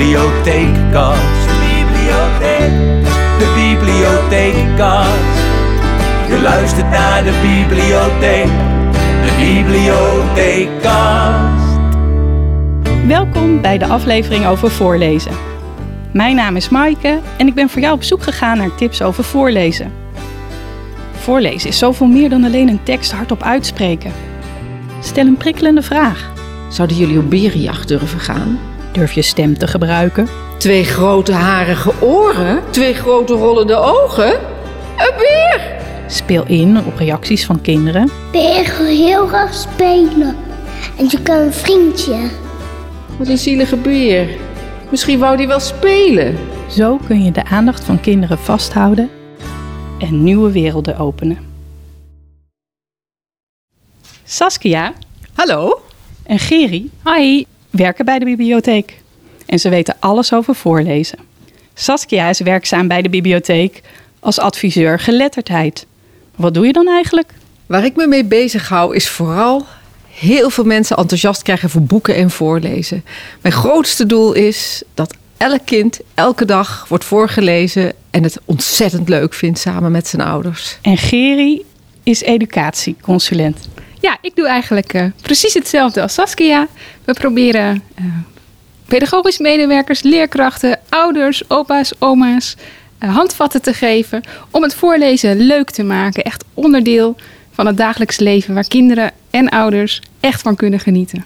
bibliotheekkast. De bibliotheek. De bibliotheekkast. Je luistert naar de bibliotheek. De bibliotheekkast. Welkom bij de aflevering over voorlezen. Mijn naam is Maaike en ik ben voor jou op zoek gegaan naar tips over voorlezen. Voorlezen is zoveel meer dan alleen een tekst hardop uitspreken. Stel een prikkelende vraag. Zouden jullie op berenjacht durven gaan? Durf je stem te gebruiken? Twee grote harige oren? Twee grote rollende ogen? Een beer! Speel in op reacties van kinderen. Beer wil heel graag spelen. En je kan een vriendje. Wat een zielige beer. Misschien wou die wel spelen. Zo kun je de aandacht van kinderen vasthouden en nieuwe werelden openen. Saskia Hallo? en Geri hi, werken bij de bibliotheek. En ze weten alles over voorlezen. Saskia is werkzaam bij de bibliotheek als adviseur geletterdheid. Wat doe je dan eigenlijk? Waar ik me mee bezig hou is vooral heel veel mensen enthousiast krijgen voor boeken en voorlezen. Mijn grootste doel is dat elk kind elke dag wordt voorgelezen en het ontzettend leuk vindt samen met zijn ouders. En Geri is educatieconsulent. Ja, ik doe eigenlijk eh, precies hetzelfde als Saskia. We proberen eh, pedagogisch medewerkers, leerkrachten, ouders, opa's, oma's eh, handvatten te geven om het voorlezen leuk te maken. Echt onderdeel van het dagelijks leven waar kinderen en ouders echt van kunnen genieten.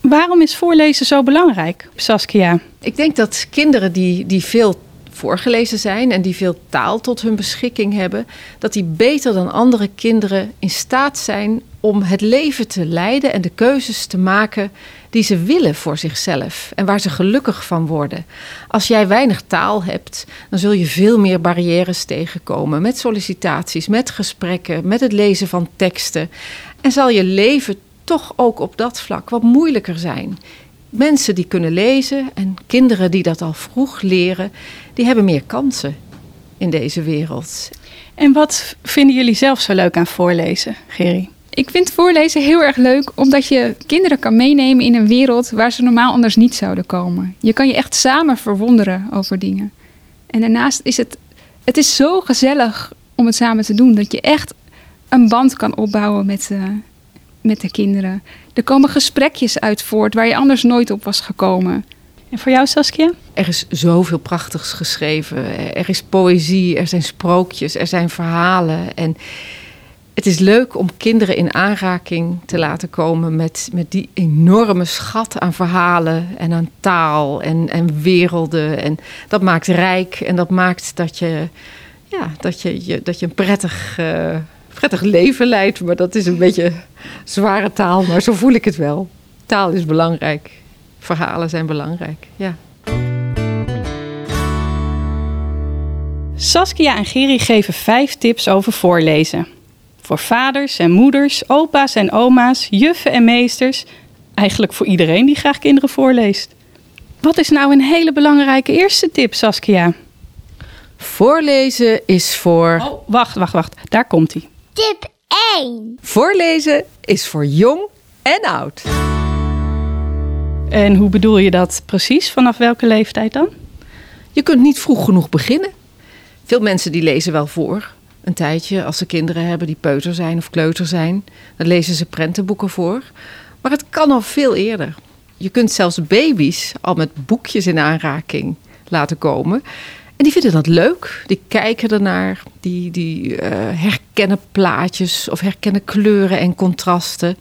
Waarom is voorlezen zo belangrijk, Saskia? Ik denk dat kinderen die, die veel voorgelezen zijn en die veel taal tot hun beschikking hebben, dat die beter dan andere kinderen in staat zijn om het leven te leiden en de keuzes te maken die ze willen voor zichzelf en waar ze gelukkig van worden. Als jij weinig taal hebt, dan zul je veel meer barrières tegenkomen met sollicitaties, met gesprekken, met het lezen van teksten. En zal je leven toch ook op dat vlak wat moeilijker zijn. Mensen die kunnen lezen en kinderen die dat al vroeg leren, die hebben meer kansen in deze wereld. En wat vinden jullie zelf zo leuk aan voorlezen, Geri? Ik vind voorlezen heel erg leuk omdat je kinderen kan meenemen in een wereld waar ze normaal anders niet zouden komen. Je kan je echt samen verwonderen over dingen. En daarnaast is het, het is zo gezellig om het samen te doen dat je echt een band kan opbouwen met, eh, met de kinderen. Er komen gesprekjes uit voort waar je anders nooit op was gekomen. En voor jou, Saskia? Er is zoveel prachtigs geschreven. Er is poëzie, er zijn sprookjes, er zijn verhalen. En het is leuk om kinderen in aanraking te laten komen met, met die enorme schat aan verhalen en aan taal en, en werelden. En dat maakt rijk en dat maakt dat je, ja, dat je, je, dat je een prettig, eh, prettig leven leidt. Maar dat is een beetje zware taal, maar zo voel ik het wel. Taal is belangrijk. Verhalen zijn belangrijk, ja. Saskia en Geri geven vijf tips over voorlezen. Voor vaders en moeders, opa's en oma's, juffen en meesters. Eigenlijk voor iedereen die graag kinderen voorleest. Wat is nou een hele belangrijke eerste tip, Saskia? Voorlezen is voor... Oh, wacht, wacht, wacht. Daar komt hij. Tip 1. Voorlezen is voor jong en oud. En hoe bedoel je dat precies? Vanaf welke leeftijd dan? Je kunt niet vroeg genoeg beginnen. Veel mensen die lezen wel voor. Een tijdje, als ze kinderen hebben die peuter zijn of kleuter zijn, dan lezen ze prentenboeken voor. Maar het kan al veel eerder. Je kunt zelfs baby's al met boekjes in aanraking laten komen. En die vinden dat leuk. Die kijken ernaar. Die, die eh, herkennen plaatjes of herkennen kleuren en contrasten.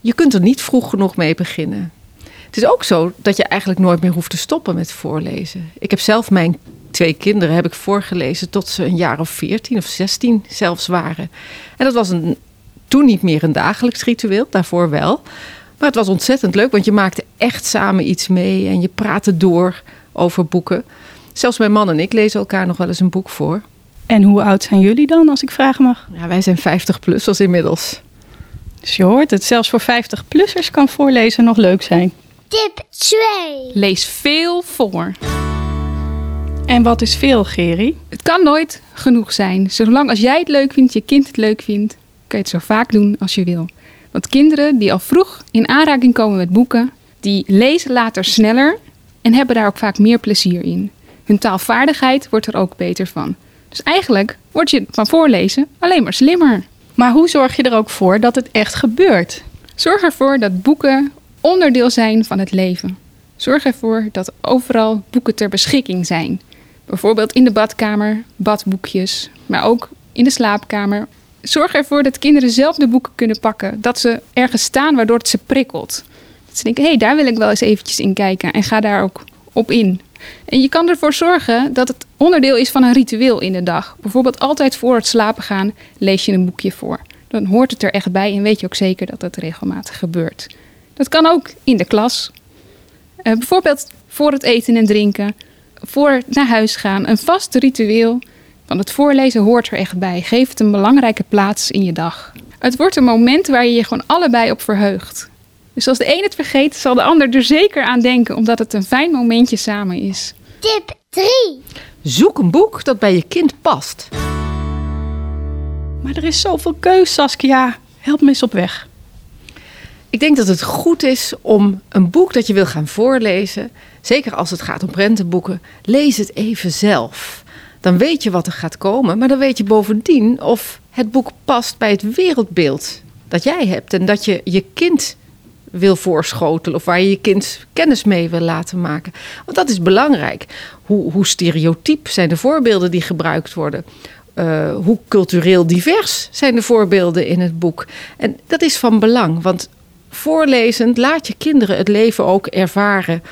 Je kunt er niet vroeg genoeg mee beginnen. Het is ook zo dat je eigenlijk nooit meer hoeft te stoppen met voorlezen. Ik heb zelf mijn twee kinderen heb ik voorgelezen tot ze een jaar of veertien of zestien zelfs waren. En dat was een, toen niet meer een dagelijks ritueel, daarvoor wel. Maar het was ontzettend leuk, want je maakte echt samen iets mee en je praatte door over boeken. Zelfs mijn man en ik lezen elkaar nog wel eens een boek voor. En hoe oud zijn jullie dan, als ik vragen mag? Ja, wij zijn 50 plus inmiddels. Dus je hoort het, zelfs voor 50-plussers kan voorlezen nog leuk zijn. Tip 2. Lees veel voor. En wat is veel, Geri? Het kan nooit genoeg zijn. Zolang als jij het leuk vindt, je kind het leuk vindt, kun je het zo vaak doen als je wil. Want kinderen die al vroeg in aanraking komen met boeken, die lezen later sneller en hebben daar ook vaak meer plezier in. Hun taalvaardigheid wordt er ook beter van. Dus eigenlijk word je van voorlezen alleen maar slimmer. Maar hoe zorg je er ook voor dat het echt gebeurt? Zorg ervoor dat boeken onderdeel zijn van het leven. Zorg ervoor dat overal boeken ter beschikking zijn. Bijvoorbeeld in de badkamer, badboekjes, maar ook in de slaapkamer. Zorg ervoor dat kinderen zelf de boeken kunnen pakken. Dat ze ergens staan waardoor het ze prikkelt. Dat ze denken, hé, hey, daar wil ik wel eens eventjes in kijken. En ga daar ook op in. En je kan ervoor zorgen dat het onderdeel is van een ritueel in de dag. Bijvoorbeeld altijd voor het slapen gaan lees je een boekje voor. Dan hoort het er echt bij en weet je ook zeker dat het regelmatig gebeurt. Dat kan ook in de klas. Uh, bijvoorbeeld voor het eten en drinken, voor het naar huis gaan. Een vast ritueel van het voorlezen hoort er echt bij. Geef het een belangrijke plaats in je dag. Het wordt een moment waar je je gewoon allebei op verheugt. Dus als de een het vergeet, zal de ander er zeker aan denken, omdat het een fijn momentje samen is. Tip 3. Zoek een boek dat bij je kind past. Maar er is zoveel keus, Saskia. Help me eens op weg. Ik denk dat het goed is om een boek dat je wil gaan voorlezen, zeker als het gaat om prentenboeken, lees het even zelf. Dan weet je wat er gaat komen, maar dan weet je bovendien of het boek past bij het wereldbeeld dat jij hebt en dat je je kind wil voorschotelen of waar je je kind kennis mee wil laten maken. Want dat is belangrijk. Hoe, hoe stereotyp zijn de voorbeelden die gebruikt worden? Uh, hoe cultureel divers zijn de voorbeelden in het boek? En dat is van belang, want voorlezend laat je kinderen het leven ook ervaren.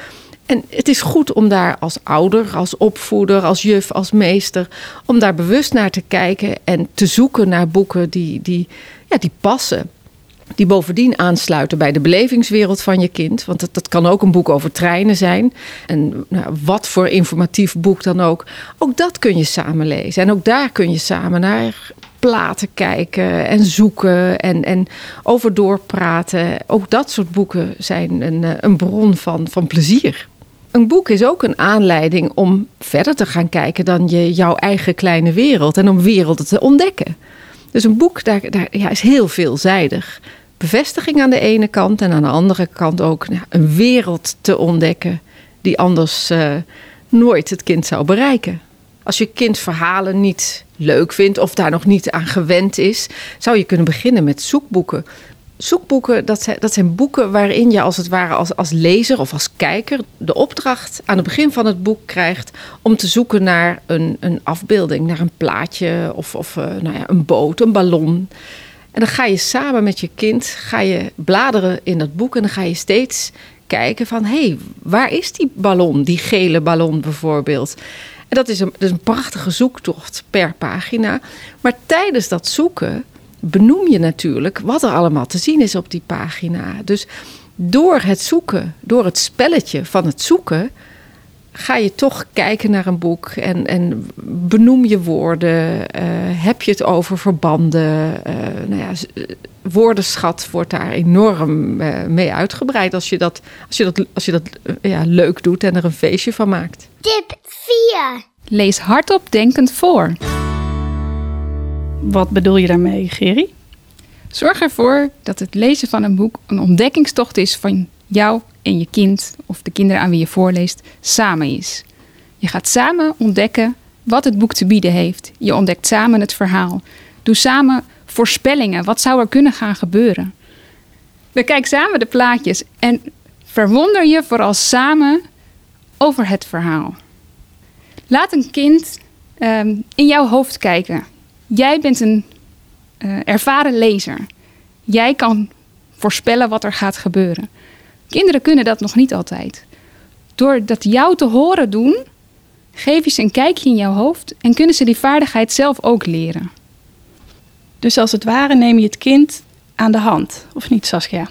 En het is goed om daar als ouder, als opvoeder, als juf, als meester, om daar bewust naar te kijken en te zoeken naar boeken die, die, ja, die passen die bovendien aansluiten bij de belevingswereld van je kind. Want dat, dat kan ook een boek over treinen zijn. En nou, wat voor informatief boek dan ook. Ook dat kun je samen lezen. En ook daar kun je samen naar platen kijken en zoeken en, en over doorpraten. Ook dat soort boeken zijn een, eh, een bron van, van plezier. Een boek is ook een aanleiding om verder te gaan kijken dan je, jouw eigen kleine wereld en om werelden te ontdekken. Dus een boek daar, daar ja, is heel veelzijdig. Bevestiging aan de ene kant en aan de andere kant ook een wereld te ontdekken die anders uh, nooit het kind zou bereiken. Als je kind verhalen niet leuk vindt of daar nog niet aan gewend is, zou je kunnen beginnen met zoekboeken zoekboeken, dat zijn, dat zijn boeken waarin je als het ware als, als lezer of als kijker de opdracht aan het begin van het boek krijgt om te zoeken naar een, een afbeelding, naar een plaatje of, of uh, nou ja, een boot, een ballon. En dan ga je samen met je kind ga je bladeren in dat boek en dan ga je steeds kijken van hé, hey, waar is die ballon, die gele ballon bijvoorbeeld. En dat is een, dat is een prachtige zoektocht per pagina. Maar tijdens dat zoeken benoem je natuurlijk wat er allemaal te zien is op die pagina. Dus door het zoeken, door het spelletje van het zoeken, ga je toch kijken naar een boek en, en benoem je woorden. Uh, heb je het over verbanden? Uh, nou ja, woordenschat wordt daar enorm uh, mee uitgebreid als je dat, als je dat, als je dat ja, leuk doet en er een feestje van maakt. Tip 4. Lees hardop denkend voor. Wat bedoel je daarmee, Gerry? Zorg ervoor dat het lezen van een boek een ontdekkingstocht is van jou en je kind, of de kinderen aan wie je voorleest, samen is. Je gaat samen ontdekken wat het boek te bieden heeft. Je ontdekt samen het verhaal. Doe samen voorspellingen. Wat zou er kunnen gaan gebeuren? Bekijk samen de plaatjes en verwonder je vooral samen over het verhaal. Laat een kind um, in jouw hoofd kijken. Jij bent een uh, ervaren lezer. Jij kan voorspellen wat er gaat gebeuren. Kinderen kunnen dat nog niet altijd. Door dat jou te horen doen, geef je ze een kijkje in jouw hoofd en kunnen ze die vaardigheid zelf ook leren. Dus als het ware neem je het kind aan de hand, of niet Saskia?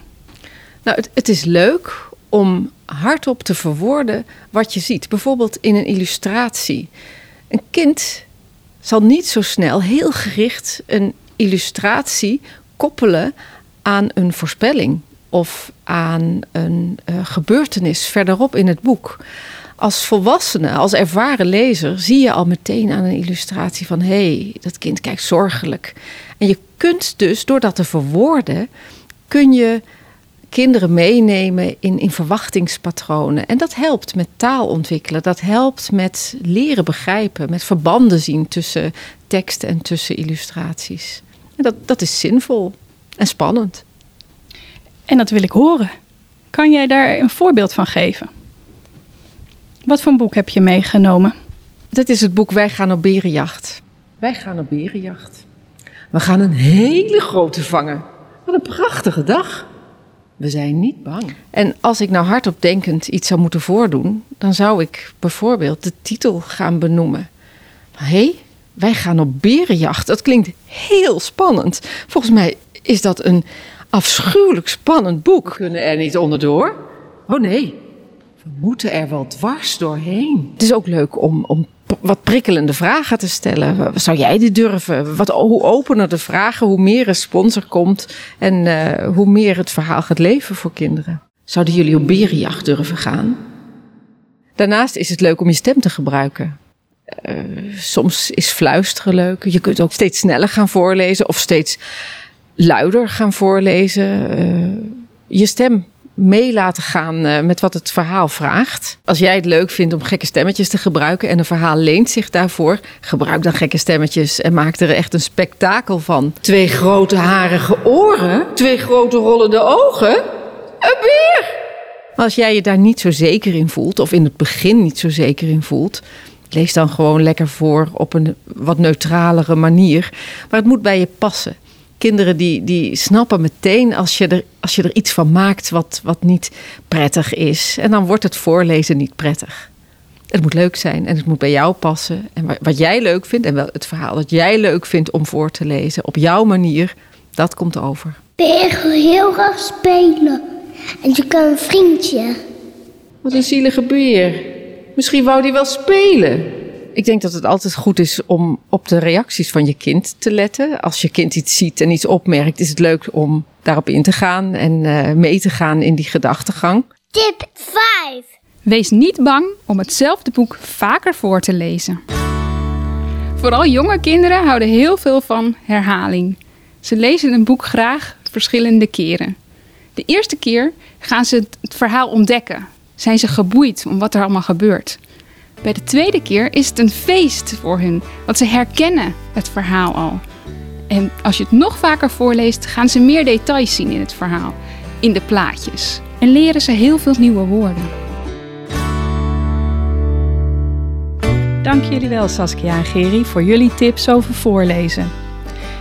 Nou, het, het is leuk om hardop te verwoorden wat je ziet. Bijvoorbeeld in een illustratie. Een kind zal niet zo snel heel gericht een illustratie koppelen aan een voorspelling of aan een uh, gebeurtenis verderop in het boek. Als volwassene, als ervaren lezer, zie je al meteen aan een illustratie van hé, hey, dat kind kijkt zorgelijk. En je kunt dus, door dat te verwoorden, kun je kinderen meenemen in, in verwachtingspatronen. En dat helpt met taal ontwikkelen. Dat helpt met leren begrijpen, met verbanden zien tussen tekst en tussen illustraties. En dat, dat is zinvol en spannend. En dat wil ik horen. Kan jij daar een voorbeeld van geven? Wat voor een boek heb je meegenomen? Dit is het boek Wij gaan op berenjacht. Wij gaan op berenjacht. We gaan een hele grote vangen. Wat een prachtige dag. We zijn niet bang. En als ik nou hardop denkend iets zou moeten voordoen, dan zou ik bijvoorbeeld de titel gaan benoemen. Hé, hey, wij gaan op berenjacht. Dat klinkt heel spannend. Volgens mij is dat een afschuwelijk spannend boek. We kunnen er niet onderdoor. Oh nee, we moeten er wel dwars doorheen. Het is ook leuk om, om wat prikkelende vragen te stellen. Zou jij dit durven? Wat, hoe opener de vragen, hoe meer respons er komt en uh, hoe meer het verhaal gaat leven voor kinderen. Zouden jullie op berenjacht durven gaan? Daarnaast is het leuk om je stem te gebruiken. Uh, soms is fluisteren leuk. Je kunt ook steeds sneller gaan voorlezen of steeds luider gaan voorlezen. Uh, je stem mee laten gaan uh, met wat het verhaal vraagt. Als jij het leuk vindt om gekke stemmetjes te gebruiken en een verhaal leent zich daarvoor, gebruik dan gekke stemmetjes en maak er echt een spektakel van. Twee grote harige oren, twee grote rollende ogen, een beer. Als jij je daar niet zo zeker in voelt, of in het begin niet zo zeker in voelt, lees dan gewoon lekker voor op een wat neutralere manier. Maar het moet bij je passen kinderen die, die snappen meteen als je, er, als je er iets van maakt wat, wat niet prettig is. En dan wordt het voorlezen niet prettig. Het moet leuk zijn en het moet bij jou passen. En wat jij leuk vindt en wel het verhaal dat jij leuk vindt om voor te lezen op jouw manier, dat komt over. Ik wil heel graag spelen. En je kan een vriendje. Wat een zielige beer. Misschien wou die wel spelen. Ik denk dat het altijd goed is om op de reacties van je kind te letten. Als je kind iets ziet en iets opmerkt, is het leuk om daarop in te gaan en uh, mee te gaan in die gedachtegang. Tip 5. Wees niet bang om hetzelfde boek vaker voor te lezen. Vooral jonge kinderen houden heel veel van herhaling. Ze lezen een boek graag verschillende keren. De eerste keer gaan ze het verhaal ontdekken. Zijn ze geboeid om wat er allemaal gebeurt. Bij de tweede keer is het een feest voor hun, want ze herkennen het verhaal al. En als je het nog vaker voorleest, gaan ze meer details zien in het verhaal, in de plaatjes. En leren ze heel veel nieuwe woorden. Dank jullie wel, Saskia en Geri, voor jullie tips over voorlezen.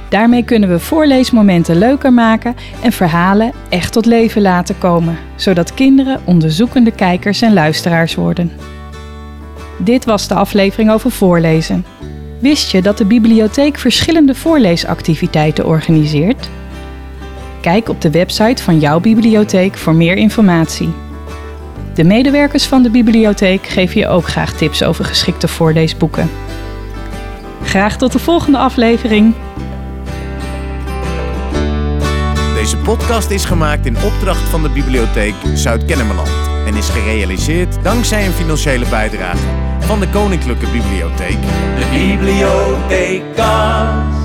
Daarmee kunnen we voorleesmomenten leuker maken en verhalen echt tot leven laten komen, zodat kinderen onderzoekende kijkers en luisteraars worden. Dit was de aflevering over voorlezen. Wist je dat de bibliotheek verschillende voorleesactiviteiten organiseert? Kijk op de website van jouw bibliotheek voor meer informatie. De medewerkers van de bibliotheek geven je ook graag tips over geschikte voorleesboeken. Graag tot de volgende aflevering. Deze podcast is gemaakt in opdracht van de Bibliotheek Zuid-Kennemerland en is gerealiseerd dankzij een financiële bijdrage van de Koninklijke Bibliotheek. De Bibliotheekast.